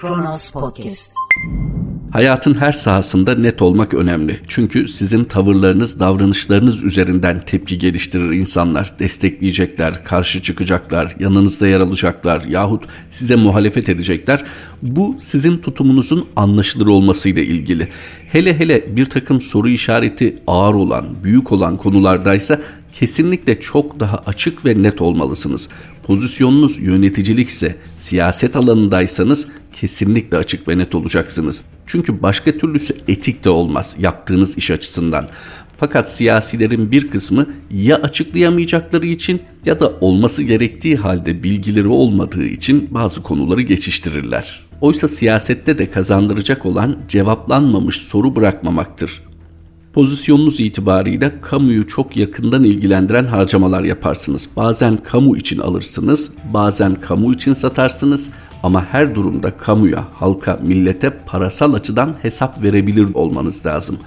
Kronos Podcast. Hayatın her sahasında net olmak önemli. Çünkü sizin tavırlarınız, davranışlarınız üzerinden tepki geliştirir insanlar. Destekleyecekler, karşı çıkacaklar, yanınızda yer alacaklar yahut size muhalefet edecekler. Bu sizin tutumunuzun anlaşılır olmasıyla ilgili. Hele hele bir takım soru işareti ağır olan, büyük olan konulardaysa kesinlikle çok daha açık ve net olmalısınız. Pozisyonunuz yöneticilikse, siyaset alanındaysanız kesinlikle açık ve net olacaksınız. Çünkü başka türlüsü etik de olmaz yaptığınız iş açısından. Fakat siyasilerin bir kısmı ya açıklayamayacakları için ya da olması gerektiği halde bilgileri olmadığı için bazı konuları geçiştirirler. Oysa siyasette de kazandıracak olan cevaplanmamış soru bırakmamaktır. Pozisyonunuz itibarıyla kamuyu çok yakından ilgilendiren harcamalar yaparsınız. Bazen kamu için alırsınız, bazen kamu için satarsınız ama her durumda kamuya, halka, millete parasal açıdan hesap verebilir olmanız lazım.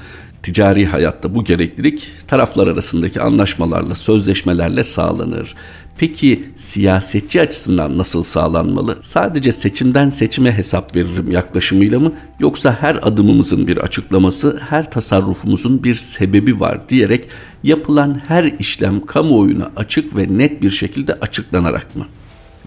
Ticari hayatta bu gereklilik taraflar arasındaki anlaşmalarla, sözleşmelerle sağlanır. Peki siyasetçi açısından nasıl sağlanmalı? Sadece seçimden seçime hesap veririm yaklaşımıyla mı yoksa her adımımızın bir açıklaması, her tasarrufumuzun bir sebebi var diyerek yapılan her işlem kamuoyuna açık ve net bir şekilde açıklanarak mı?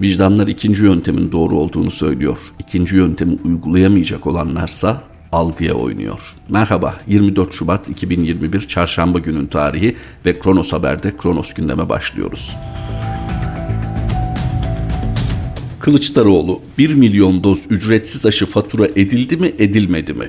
Vicdanlar ikinci yöntemin doğru olduğunu söylüyor. İkinci yöntemi uygulayamayacak olanlarsa algıya oynuyor. Merhaba 24 Şubat 2021 Çarşamba günün tarihi ve Kronos Haber'de Kronos gündeme başlıyoruz. Kılıçdaroğlu 1 milyon doz ücretsiz aşı fatura edildi mi edilmedi mi?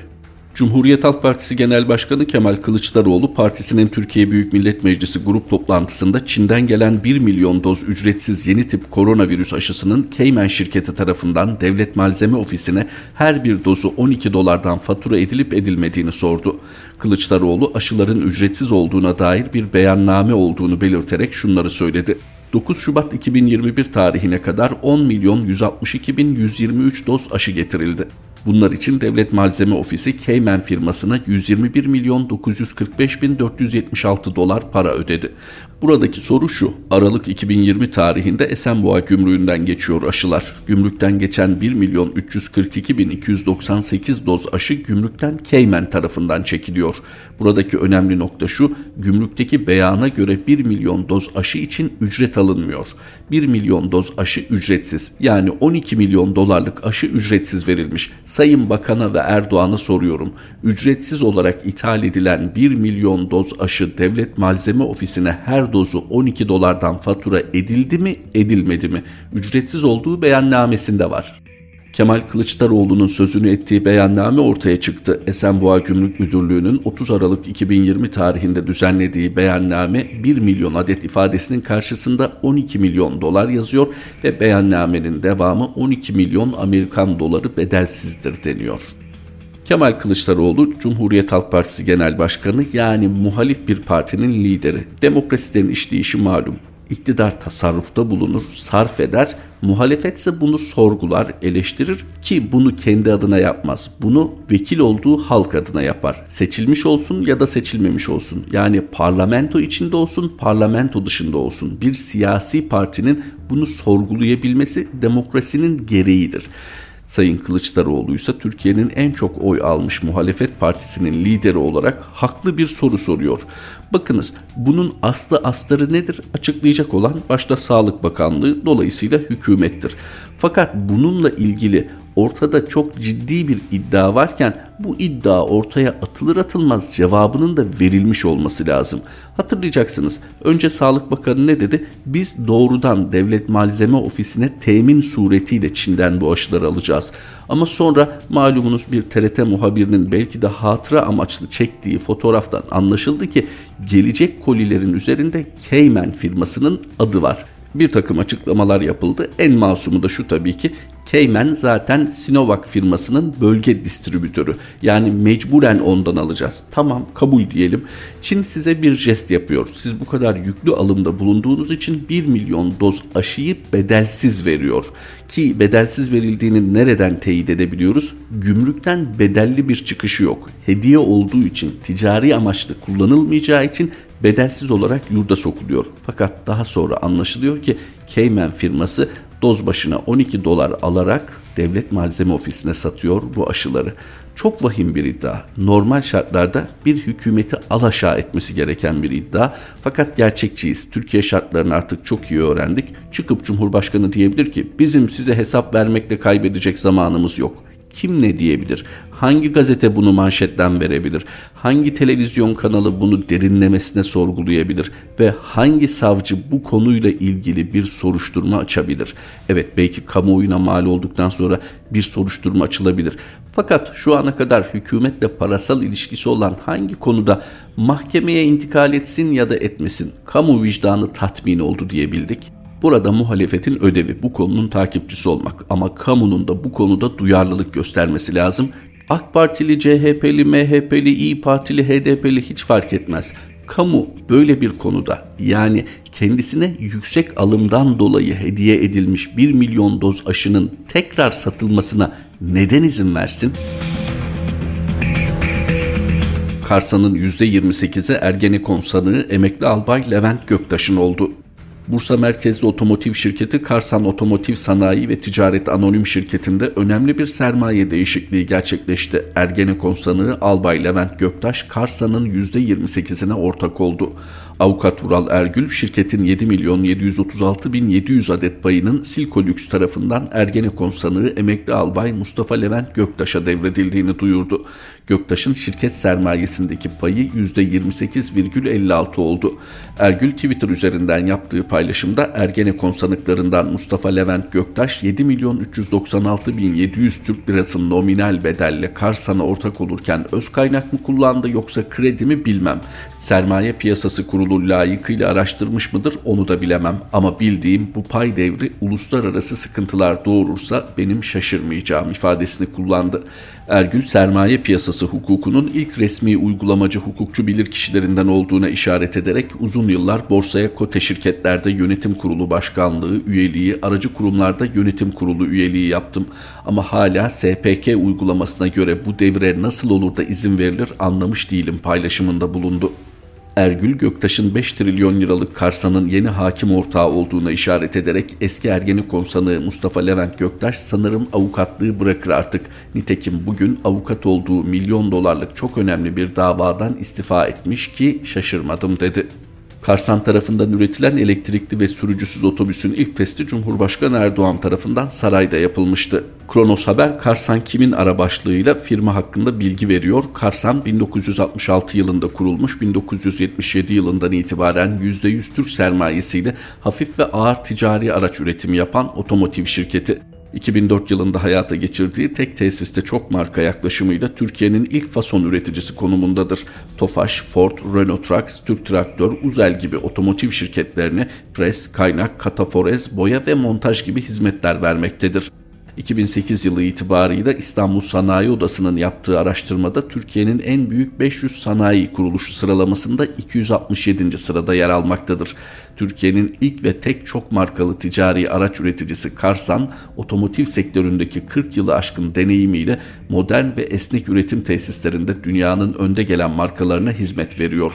Cumhuriyet Halk Partisi Genel Başkanı Kemal Kılıçdaroğlu partisinin Türkiye Büyük Millet Meclisi grup toplantısında Çin'den gelen 1 milyon doz ücretsiz yeni tip koronavirüs aşısının Cayman şirketi tarafından Devlet Malzeme Ofisi'ne her bir dozu 12 dolardan fatura edilip edilmediğini sordu. Kılıçdaroğlu aşıların ücretsiz olduğuna dair bir beyanname olduğunu belirterek şunları söyledi. 9 Şubat 2021 tarihine kadar 10 milyon 162 bin 123 doz aşı getirildi. Bunlar için Devlet Malzeme Ofisi Cayman firmasına 121 milyon 945 bin 476 dolar para ödedi. Buradaki soru şu. Aralık 2020 tarihinde Esenboğa gümrüğünden geçiyor aşılar. Gümrükten geçen 1 milyon 342 bin 298 doz aşı gümrükten Cayman tarafından çekiliyor. Buradaki önemli nokta şu. Gümrükteki beyana göre 1 milyon doz aşı için ücret alınmıyor. 1 milyon doz aşı ücretsiz. Yani 12 milyon dolarlık aşı ücretsiz verilmiş. Sayın Bakan'a ve Erdoğan'a soruyorum. Ücretsiz olarak ithal edilen 1 milyon doz aşı Devlet Malzeme Ofisi'ne her dozu 12 dolardan fatura edildi mi, edilmedi mi? Ücretsiz olduğu beyannamesinde var. Kemal Kılıçdaroğlu'nun sözünü ettiği beyanname ortaya çıktı. Esenboğa Gümrük Müdürlüğü'nün 30 Aralık 2020 tarihinde düzenlediği beyanname 1 milyon adet ifadesinin karşısında 12 milyon dolar yazıyor ve beyannamenin devamı 12 milyon Amerikan doları bedelsizdir deniyor. Kemal Kılıçdaroğlu Cumhuriyet Halk Partisi Genel Başkanı yani muhalif bir partinin lideri. Demokrasilerin işleyişi malum. İktidar tasarrufta bulunur, sarf eder, muhalefetse bunu sorgular, eleştirir ki bunu kendi adına yapmaz. Bunu vekil olduğu halk adına yapar. Seçilmiş olsun ya da seçilmemiş olsun. Yani parlamento içinde olsun, parlamento dışında olsun. Bir siyasi partinin bunu sorgulayabilmesi demokrasinin gereğidir. Sayın Kılıçdaroğlu ise Türkiye'nin en çok oy almış muhalefet partisinin lideri olarak haklı bir soru soruyor. Bakınız bunun aslı astarı nedir? Açıklayacak olan başta Sağlık Bakanlığı dolayısıyla hükümettir. Fakat bununla ilgili ortada çok ciddi bir iddia varken bu iddia ortaya atılır atılmaz cevabının da verilmiş olması lazım. Hatırlayacaksınız önce Sağlık Bakanı ne dedi? Biz doğrudan Devlet Malzeme Ofisi'ne temin suretiyle Çin'den bu aşıları alacağız. Ama sonra malumunuz bir TRT muhabirinin belki de hatıra amaçlı çektiği fotoğraftan anlaşıldı ki gelecek kolilerin üzerinde Cayman firmasının adı var bir takım açıklamalar yapıldı. En masumu da şu tabii ki Cayman zaten Sinovac firmasının bölge distribütörü. Yani mecburen ondan alacağız. Tamam kabul diyelim. Çin size bir jest yapıyor. Siz bu kadar yüklü alımda bulunduğunuz için 1 milyon doz aşıyı bedelsiz veriyor. Ki bedelsiz verildiğini nereden teyit edebiliyoruz? Gümrükten bedelli bir çıkışı yok. Hediye olduğu için, ticari amaçlı kullanılmayacağı için bedelsiz olarak yurda sokuluyor. Fakat daha sonra anlaşılıyor ki Cayman firması doz başına 12 dolar alarak devlet malzeme ofisine satıyor bu aşıları. Çok vahim bir iddia. Normal şartlarda bir hükümeti alaşağı etmesi gereken bir iddia. Fakat gerçekçiyiz. Türkiye şartlarını artık çok iyi öğrendik. Çıkıp Cumhurbaşkanı diyebilir ki bizim size hesap vermekle kaybedecek zamanımız yok kim ne diyebilir? Hangi gazete bunu manşetten verebilir? Hangi televizyon kanalı bunu derinlemesine sorgulayabilir? Ve hangi savcı bu konuyla ilgili bir soruşturma açabilir? Evet belki kamuoyuna mal olduktan sonra bir soruşturma açılabilir. Fakat şu ana kadar hükümetle parasal ilişkisi olan hangi konuda mahkemeye intikal etsin ya da etmesin kamu vicdanı tatmin oldu diyebildik. Burada muhalefetin ödevi bu konunun takipçisi olmak ama kamunun da bu konuda duyarlılık göstermesi lazım. AK Partili, CHP'li, MHP'li, İyi Partili, HDP'li hiç fark etmez. Kamu böyle bir konuda yani kendisine yüksek alımdan dolayı hediye edilmiş 1 milyon doz aşının tekrar satılmasına neden izin versin? Karsa'nın %28'i Ergenekon sanığı emekli albay Levent Göktaş'ın oldu. Bursa merkezli otomotiv şirketi Karsan Otomotiv Sanayi ve Ticaret Anonim Şirketi'nde önemli bir sermaye değişikliği gerçekleşti. Ergenekon sanığı Albay Levent Göktaş Karsan'ın %28'ine ortak oldu. Avukat Vural Ergül şirketin 7 milyon 736 bin 700 adet payının Silko Lüks tarafından Ergenekon sanığı emekli albay Mustafa Levent Göktaş'a devredildiğini duyurdu. Göktaş'ın şirket sermayesindeki payı %28,56 oldu. Ergül Twitter üzerinden yaptığı paylaşımda Ergenekon sanıklarından Mustafa Levent Göktaş 7 milyon 396 bin 700 Türk lirasının nominal bedelle Karsan'a ortak olurken öz kaynak mı kullandı yoksa kredi mi bilmem. Sermaye piyasası kurulu layıkıyla araştırmış mıdır onu da bilemem ama bildiğim bu pay devri uluslararası sıkıntılar doğurursa benim şaşırmayacağım ifadesini kullandı. Ergül sermaye piyasası hukukunun ilk resmi uygulamacı hukukçu bilirkişilerinden olduğuna işaret ederek uzun yıllar borsaya kote şirketlerde yönetim kurulu başkanlığı, üyeliği, aracı kurumlarda yönetim kurulu üyeliği yaptım. Ama hala SPK uygulamasına göre bu devre nasıl olur da izin verilir anlamış değilim paylaşımında bulundu. Ergül Göktaş'ın 5 trilyon liralık Karsa'nın yeni hakim ortağı olduğuna işaret ederek eski Ergenekon sanığı Mustafa Levent Göktaş sanırım avukatlığı bırakır artık. Nitekim bugün avukat olduğu milyon dolarlık çok önemli bir davadan istifa etmiş ki şaşırmadım dedi. Karsan tarafından üretilen elektrikli ve sürücüsüz otobüsün ilk testi Cumhurbaşkanı Erdoğan tarafından sarayda yapılmıştı. Kronos Haber Karsan kimin ara başlığıyla firma hakkında bilgi veriyor. Karsan 1966 yılında kurulmuş 1977 yılından itibaren %100 Türk sermayesiyle hafif ve ağır ticari araç üretimi yapan otomotiv şirketi. 2004 yılında hayata geçirdiği tek tesiste çok marka yaklaşımıyla Türkiye'nin ilk fason üreticisi konumundadır. Tofaş, Ford, Renault Trucks, Türk Traktör, Uzel gibi otomotiv şirketlerine pres, kaynak, kataforez, boya ve montaj gibi hizmetler vermektedir. 2008 yılı itibarıyla İstanbul Sanayi Odası'nın yaptığı araştırmada Türkiye'nin en büyük 500 sanayi kuruluşu sıralamasında 267. sırada yer almaktadır. Türkiye'nin ilk ve tek çok markalı ticari araç üreticisi Karsan, otomotiv sektöründeki 40 yılı aşkın deneyimiyle modern ve esnek üretim tesislerinde dünyanın önde gelen markalarına hizmet veriyor.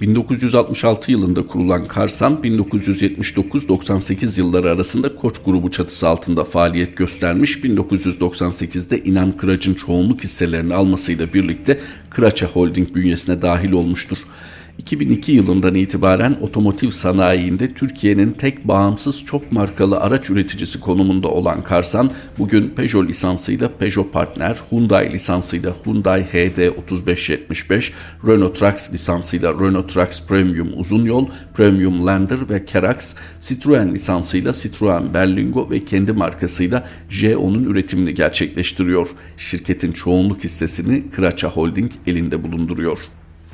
1966 yılında kurulan Karsan 1979-98 yılları arasında Koç grubu çatısı altında faaliyet göstermiş. 1998'de İnan Kıraç'ın çoğunluk hisselerini almasıyla birlikte Kıraça Holding bünyesine dahil olmuştur. 2002 yılından itibaren otomotiv sanayiinde Türkiye'nin tek bağımsız çok markalı araç üreticisi konumunda olan Karsan, bugün Peugeot lisansıyla Peugeot Partner, Hyundai lisansıyla Hyundai HD 3575, Renault Trucks lisansıyla Renault Trucks Premium Uzun Yol, Premium Lander ve Kerax, Citroen lisansıyla Citroen Berlingo ve kendi markasıyla J10'un üretimini gerçekleştiriyor. Şirketin çoğunluk hissesini Kıraça Holding elinde bulunduruyor.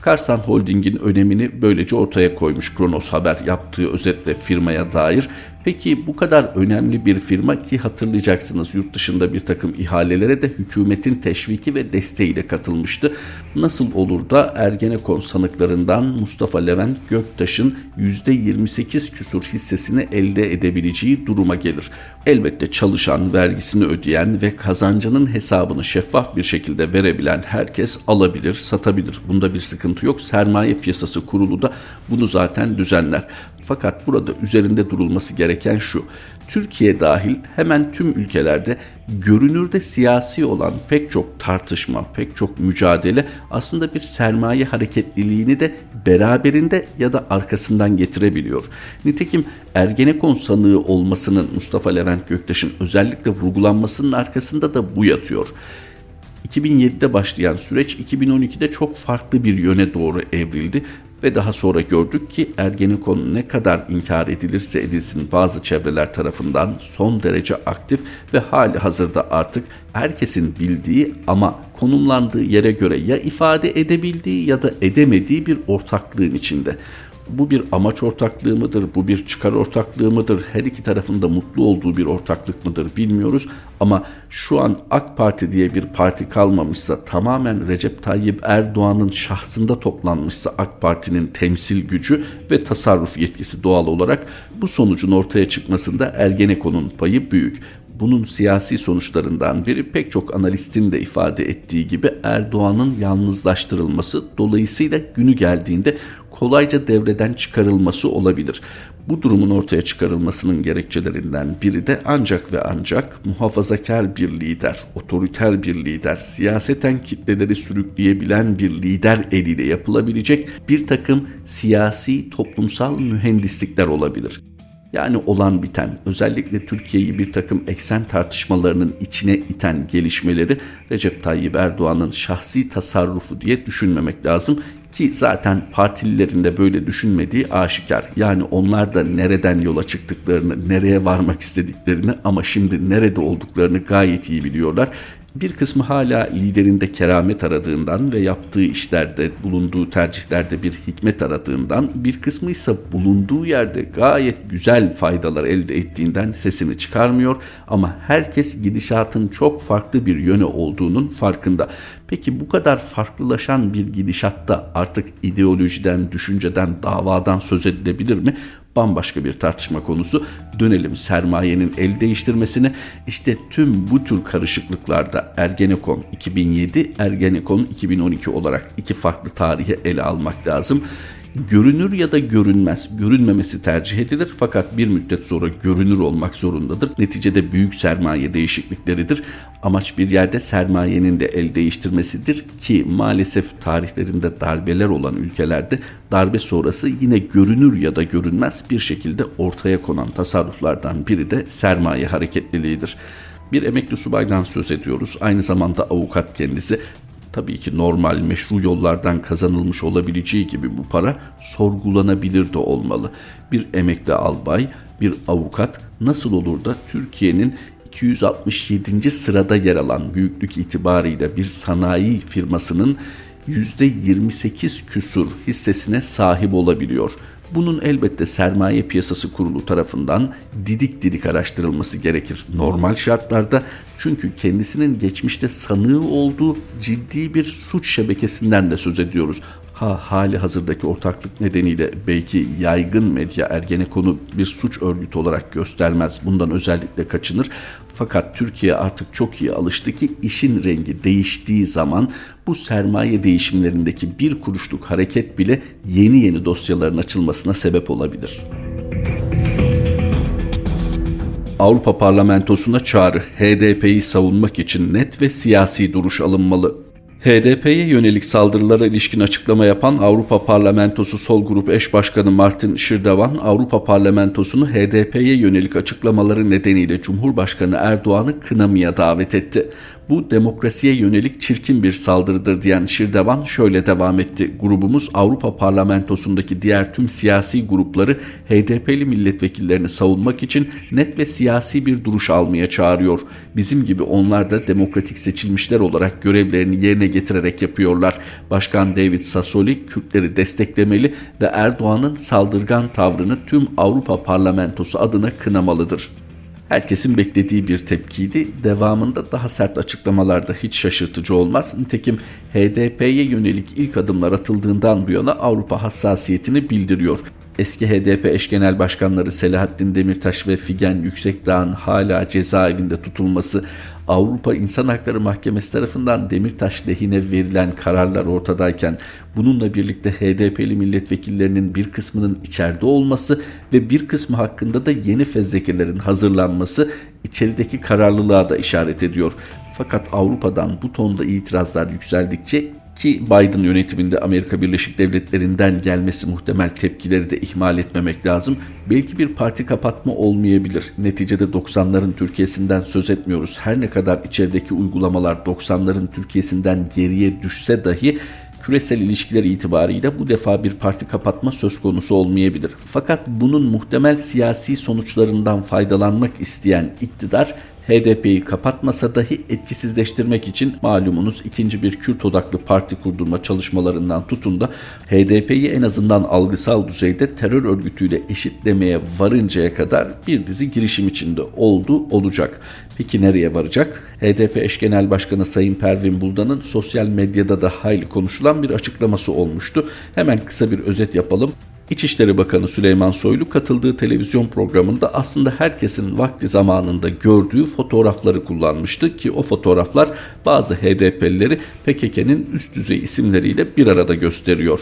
Karsan Holding'in önemini böylece ortaya koymuş Kronos Haber yaptığı özetle firmaya dair. Peki bu kadar önemli bir firma ki hatırlayacaksınız yurt dışında bir takım ihalelere de hükümetin teşviki ve desteğiyle katılmıştı. Nasıl olur da Ergenekon sanıklarından Mustafa Levent Göktaş'ın %28 küsur hissesini elde edebileceği duruma gelir. Elbette çalışan, vergisini ödeyen ve kazancının hesabını şeffaf bir şekilde verebilen herkes alabilir, satabilir. Bunda bir sıkıntı yok. Sermaye piyasası kurulu da bunu zaten düzenler. Fakat burada üzerinde durulması gereken gereken şu. Türkiye dahil hemen tüm ülkelerde görünürde siyasi olan pek çok tartışma, pek çok mücadele aslında bir sermaye hareketliliğini de beraberinde ya da arkasından getirebiliyor. Nitekim Ergenekon sanığı olmasının Mustafa Levent Göktaş'ın özellikle vurgulanmasının arkasında da bu yatıyor. 2007'de başlayan süreç 2012'de çok farklı bir yöne doğru evrildi ve daha sonra gördük ki Ergenekon ne kadar inkar edilirse edilsin bazı çevreler tarafından son derece aktif ve hali hazırda artık herkesin bildiği ama konumlandığı yere göre ya ifade edebildiği ya da edemediği bir ortaklığın içinde bu bir amaç ortaklığı mıdır, bu bir çıkar ortaklığı mıdır, her iki tarafında mutlu olduğu bir ortaklık mıdır bilmiyoruz. Ama şu an AK Parti diye bir parti kalmamışsa, tamamen Recep Tayyip Erdoğan'ın şahsında toplanmışsa AK Parti'nin temsil gücü ve tasarruf yetkisi doğal olarak bu sonucun ortaya çıkmasında Ergenekon'un payı büyük. Bunun siyasi sonuçlarından biri pek çok analistin de ifade ettiği gibi Erdoğan'ın yalnızlaştırılması dolayısıyla günü geldiğinde kolayca devreden çıkarılması olabilir. Bu durumun ortaya çıkarılmasının gerekçelerinden biri de ancak ve ancak muhafazakar bir lider, otoriter bir lider, siyaseten kitleleri sürükleyebilen bir lider eliyle yapılabilecek bir takım siyasi toplumsal mühendislikler olabilir. Yani olan biten, özellikle Türkiye'yi bir takım eksen tartışmalarının içine iten gelişmeleri Recep Tayyip Erdoğan'ın şahsi tasarrufu diye düşünmemek lazım. Ki zaten partililerin de böyle düşünmediği aşikar. Yani onlar da nereden yola çıktıklarını, nereye varmak istediklerini ama şimdi nerede olduklarını gayet iyi biliyorlar. Bir kısmı hala liderinde keramet aradığından ve yaptığı işlerde, bulunduğu tercihlerde bir hikmet aradığından, bir kısmı ise bulunduğu yerde gayet güzel faydalar elde ettiğinden sesini çıkarmıyor ama herkes gidişatın çok farklı bir yöne olduğunun farkında. Peki bu kadar farklılaşan bir gidişatta artık ideolojiden, düşünceden, davadan söz edilebilir mi? Bambaşka bir tartışma konusu. Dönelim sermayenin el değiştirmesine. İşte tüm bu tür karışıklıklarda Ergenekon 2007, Ergenekon 2012 olarak iki farklı tarihe ele almak lazım görünür ya da görünmez. Görünmemesi tercih edilir fakat bir müddet sonra görünür olmak zorundadır. Neticede büyük sermaye değişiklikleridir. Amaç bir yerde sermayenin de el değiştirmesidir ki maalesef tarihlerinde darbeler olan ülkelerde darbe sonrası yine görünür ya da görünmez bir şekilde ortaya konan tasarruflardan biri de sermaye hareketliliğidir. Bir emekli subaydan söz ediyoruz. Aynı zamanda avukat kendisi tabii ki normal meşru yollardan kazanılmış olabileceği gibi bu para sorgulanabilir de olmalı. Bir emekli albay, bir avukat nasıl olur da Türkiye'nin 267. sırada yer alan büyüklük itibarıyla bir sanayi firmasının %28 küsur hissesine sahip olabiliyor. Bunun elbette sermaye piyasası kurulu tarafından didik didik araştırılması gerekir. Normal şartlarda çünkü kendisinin geçmişte sanığı olduğu ciddi bir suç şebekesinden de söz ediyoruz. Ha hali hazırdaki ortaklık nedeniyle belki yaygın medya Ergenekon'u bir suç örgütü olarak göstermez. Bundan özellikle kaçınır. Fakat Türkiye artık çok iyi alıştı ki işin rengi değiştiği zaman bu sermaye değişimlerindeki bir kuruşluk hareket bile yeni yeni dosyaların açılmasına sebep olabilir. Avrupa Parlamentosu'na çağrı HDP'yi savunmak için net ve siyasi duruş alınmalı. HDP'ye yönelik saldırılara ilişkin açıklama yapan Avrupa Parlamentosu Sol Grup Eş Başkanı Martin Şirdevan, Avrupa Parlamentosu'nu HDP'ye yönelik açıklamaları nedeniyle Cumhurbaşkanı Erdoğan'ı kınamaya davet etti bu demokrasiye yönelik çirkin bir saldırıdır diyen Şirdevan şöyle devam etti. Grubumuz Avrupa Parlamentosu'ndaki diğer tüm siyasi grupları HDP'li milletvekillerini savunmak için net ve siyasi bir duruş almaya çağırıyor. Bizim gibi onlar da demokratik seçilmişler olarak görevlerini yerine getirerek yapıyorlar. Başkan David Sassoli Kürtleri desteklemeli ve Erdoğan'ın saldırgan tavrını tüm Avrupa Parlamentosu adına kınamalıdır. Herkesin beklediği bir tepkiydi. Devamında daha sert açıklamalarda hiç şaşırtıcı olmaz. Nitekim HDP'ye yönelik ilk adımlar atıldığından bu yana Avrupa hassasiyetini bildiriyor. eski HDP eş genel başkanları Selahattin Demirtaş ve Figen Yüksekdağ'ın hala cezaevinde tutulması, Avrupa İnsan Hakları Mahkemesi tarafından Demirtaş lehine verilen kararlar ortadayken bununla birlikte HDP'li milletvekillerinin bir kısmının içeride olması ve bir kısmı hakkında da yeni fezlekelerin hazırlanması içerideki kararlılığa da işaret ediyor. Fakat Avrupa'dan bu tonda itirazlar yükseldikçe ki Biden yönetiminde Amerika Birleşik Devletleri'nden gelmesi muhtemel tepkileri de ihmal etmemek lazım. Belki bir parti kapatma olmayabilir. Neticede 90'ların Türkiye'sinden söz etmiyoruz. Her ne kadar içerideki uygulamalar 90'ların Türkiye'sinden geriye düşse dahi küresel ilişkiler itibariyle bu defa bir parti kapatma söz konusu olmayabilir. Fakat bunun muhtemel siyasi sonuçlarından faydalanmak isteyen iktidar HDP'yi kapatmasa dahi etkisizleştirmek için malumunuz ikinci bir Kürt odaklı parti kurdurma çalışmalarından tutun da HDP'yi en azından algısal düzeyde terör örgütüyle eşitlemeye varıncaya kadar bir dizi girişim içinde oldu olacak. Peki nereye varacak? HDP eş genel başkanı Sayın Pervin Buldan'ın sosyal medyada da hayli konuşulan bir açıklaması olmuştu. Hemen kısa bir özet yapalım. İçişleri Bakanı Süleyman Soylu katıldığı televizyon programında aslında herkesin vakti zamanında gördüğü fotoğrafları kullanmıştı ki o fotoğraflar bazı HDP'lileri PKK'nın üst düzey isimleriyle bir arada gösteriyor.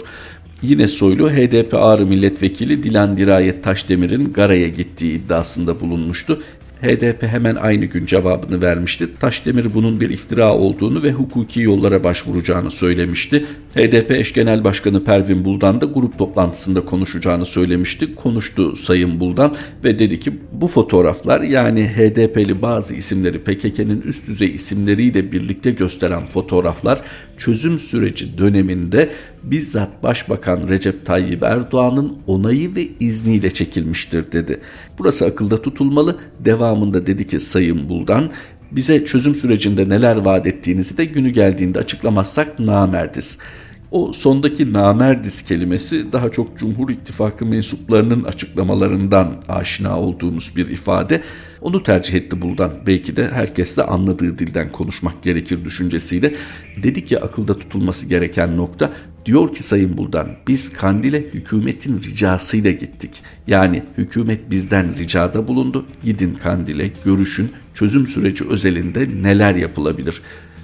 Yine Soylu HDP Ağrı Milletvekili Dilan Dirayet Taşdemir'in Gara'ya gittiği iddiasında bulunmuştu. HDP hemen aynı gün cevabını vermişti. Taşdemir bunun bir iftira olduğunu ve hukuki yollara başvuracağını söylemişti. HDP eş genel başkanı Pervin Buldan da grup toplantısında konuşacağını söylemişti. Konuştu Sayın Buldan ve dedi ki bu fotoğraflar yani HDP'li bazı isimleri PKK'nın üst düzey isimleriyle birlikte gösteren fotoğraflar çözüm süreci döneminde bizzat Başbakan Recep Tayyip Erdoğan'ın onayı ve izniyle çekilmiştir dedi. Burası akılda tutulmalı. Devamında dedi ki Sayın Buldan bize çözüm sürecinde neler vaat ettiğinizi de günü geldiğinde açıklamazsak namerdiz. O sondaki namerdiz kelimesi daha çok Cumhur İttifakı mensuplarının açıklamalarından aşina olduğumuz bir ifade. Onu tercih etti Buldan. Belki de herkesle anladığı dilden konuşmak gerekir düşüncesiyle. Dedik ya akılda tutulması gereken nokta Diyor ki Sayın Buldan biz Kandil'e hükümetin ricasıyla gittik. Yani hükümet bizden ricada bulundu. Gidin Kandil'e görüşün çözüm süreci özelinde neler yapılabilir.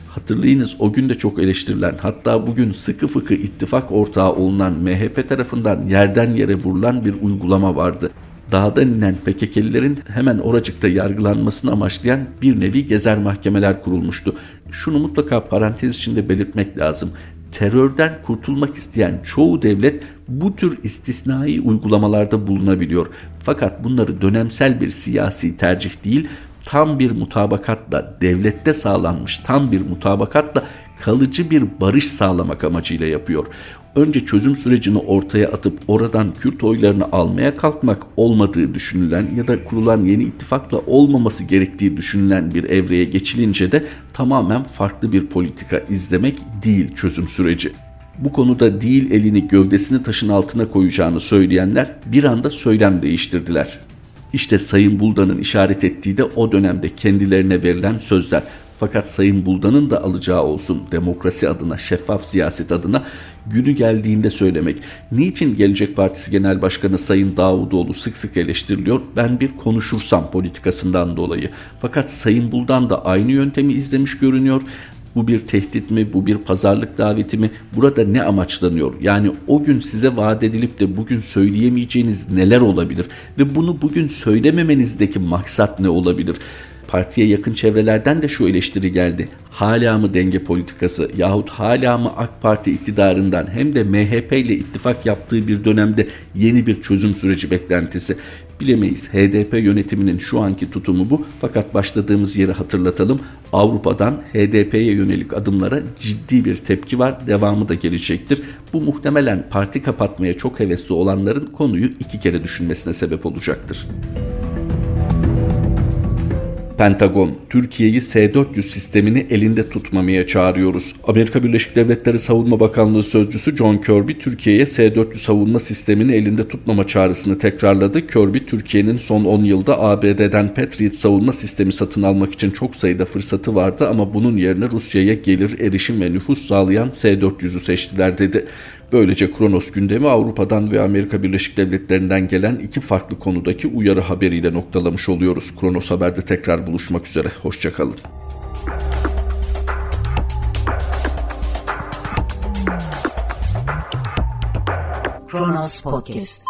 Hatırlayınız o gün de çok eleştirilen hatta bugün sıkı fıkı ittifak ortağı olunan MHP tarafından yerden yere vurulan bir uygulama vardı. Dağdan inen PKK'lilerin hemen oracıkta yargılanmasını amaçlayan bir nevi gezer mahkemeler kurulmuştu. Şunu mutlaka parantez içinde belirtmek lazım terörden kurtulmak isteyen çoğu devlet bu tür istisnai uygulamalarda bulunabiliyor. Fakat bunları dönemsel bir siyasi tercih değil, tam bir mutabakatla, devlette sağlanmış tam bir mutabakatla kalıcı bir barış sağlamak amacıyla yapıyor. Önce çözüm sürecini ortaya atıp oradan Kürt oylarını almaya kalkmak olmadığı düşünülen ya da kurulan yeni ittifakla olmaması gerektiği düşünülen bir evreye geçilince de tamamen farklı bir politika izlemek değil çözüm süreci. Bu konuda değil elini gövdesini taşın altına koyacağını söyleyenler bir anda söylem değiştirdiler. İşte Sayın Buldan'ın işaret ettiği de o dönemde kendilerine verilen sözler. Fakat Sayın Buldan'ın da alacağı olsun demokrasi adına, şeffaf siyaset adına günü geldiğinde söylemek. Niçin Gelecek Partisi Genel Başkanı Sayın Davutoğlu sık sık eleştiriliyor? Ben bir konuşursam politikasından dolayı. Fakat Sayın Buldan da aynı yöntemi izlemiş görünüyor. Bu bir tehdit mi? Bu bir pazarlık daveti mi? Burada ne amaçlanıyor? Yani o gün size vaat edilip de bugün söyleyemeyeceğiniz neler olabilir? Ve bunu bugün söylememenizdeki maksat ne olabilir? Partiye yakın çevrelerden de şu eleştiri geldi. Hala mı denge politikası yahut hala mı AK Parti iktidarından hem de MHP ile ittifak yaptığı bir dönemde yeni bir çözüm süreci beklentisi? Bilemeyiz. HDP yönetiminin şu anki tutumu bu. Fakat başladığımız yeri hatırlatalım. Avrupa'dan HDP'ye yönelik adımlara ciddi bir tepki var. Devamı da gelecektir. Bu muhtemelen parti kapatmaya çok hevesli olanların konuyu iki kere düşünmesine sebep olacaktır. Pentagon, Türkiye'yi S-400 sistemini elinde tutmamaya çağırıyoruz. Amerika Birleşik Devletleri Savunma Bakanlığı Sözcüsü John Kirby, Türkiye'ye S-400 savunma sistemini elinde tutmama çağrısını tekrarladı. Kirby, Türkiye'nin son 10 yılda ABD'den Patriot savunma sistemi satın almak için çok sayıda fırsatı vardı ama bunun yerine Rusya'ya gelir, erişim ve nüfus sağlayan S-400'ü seçtiler dedi. Böylece Kronos gündemi Avrupa'dan ve Amerika Birleşik Devletleri'nden gelen iki farklı konudaki uyarı haberiyle noktalamış oluyoruz. Kronos Haber'de tekrar buluşmak üzere. Hoşçakalın. Kronos Podcast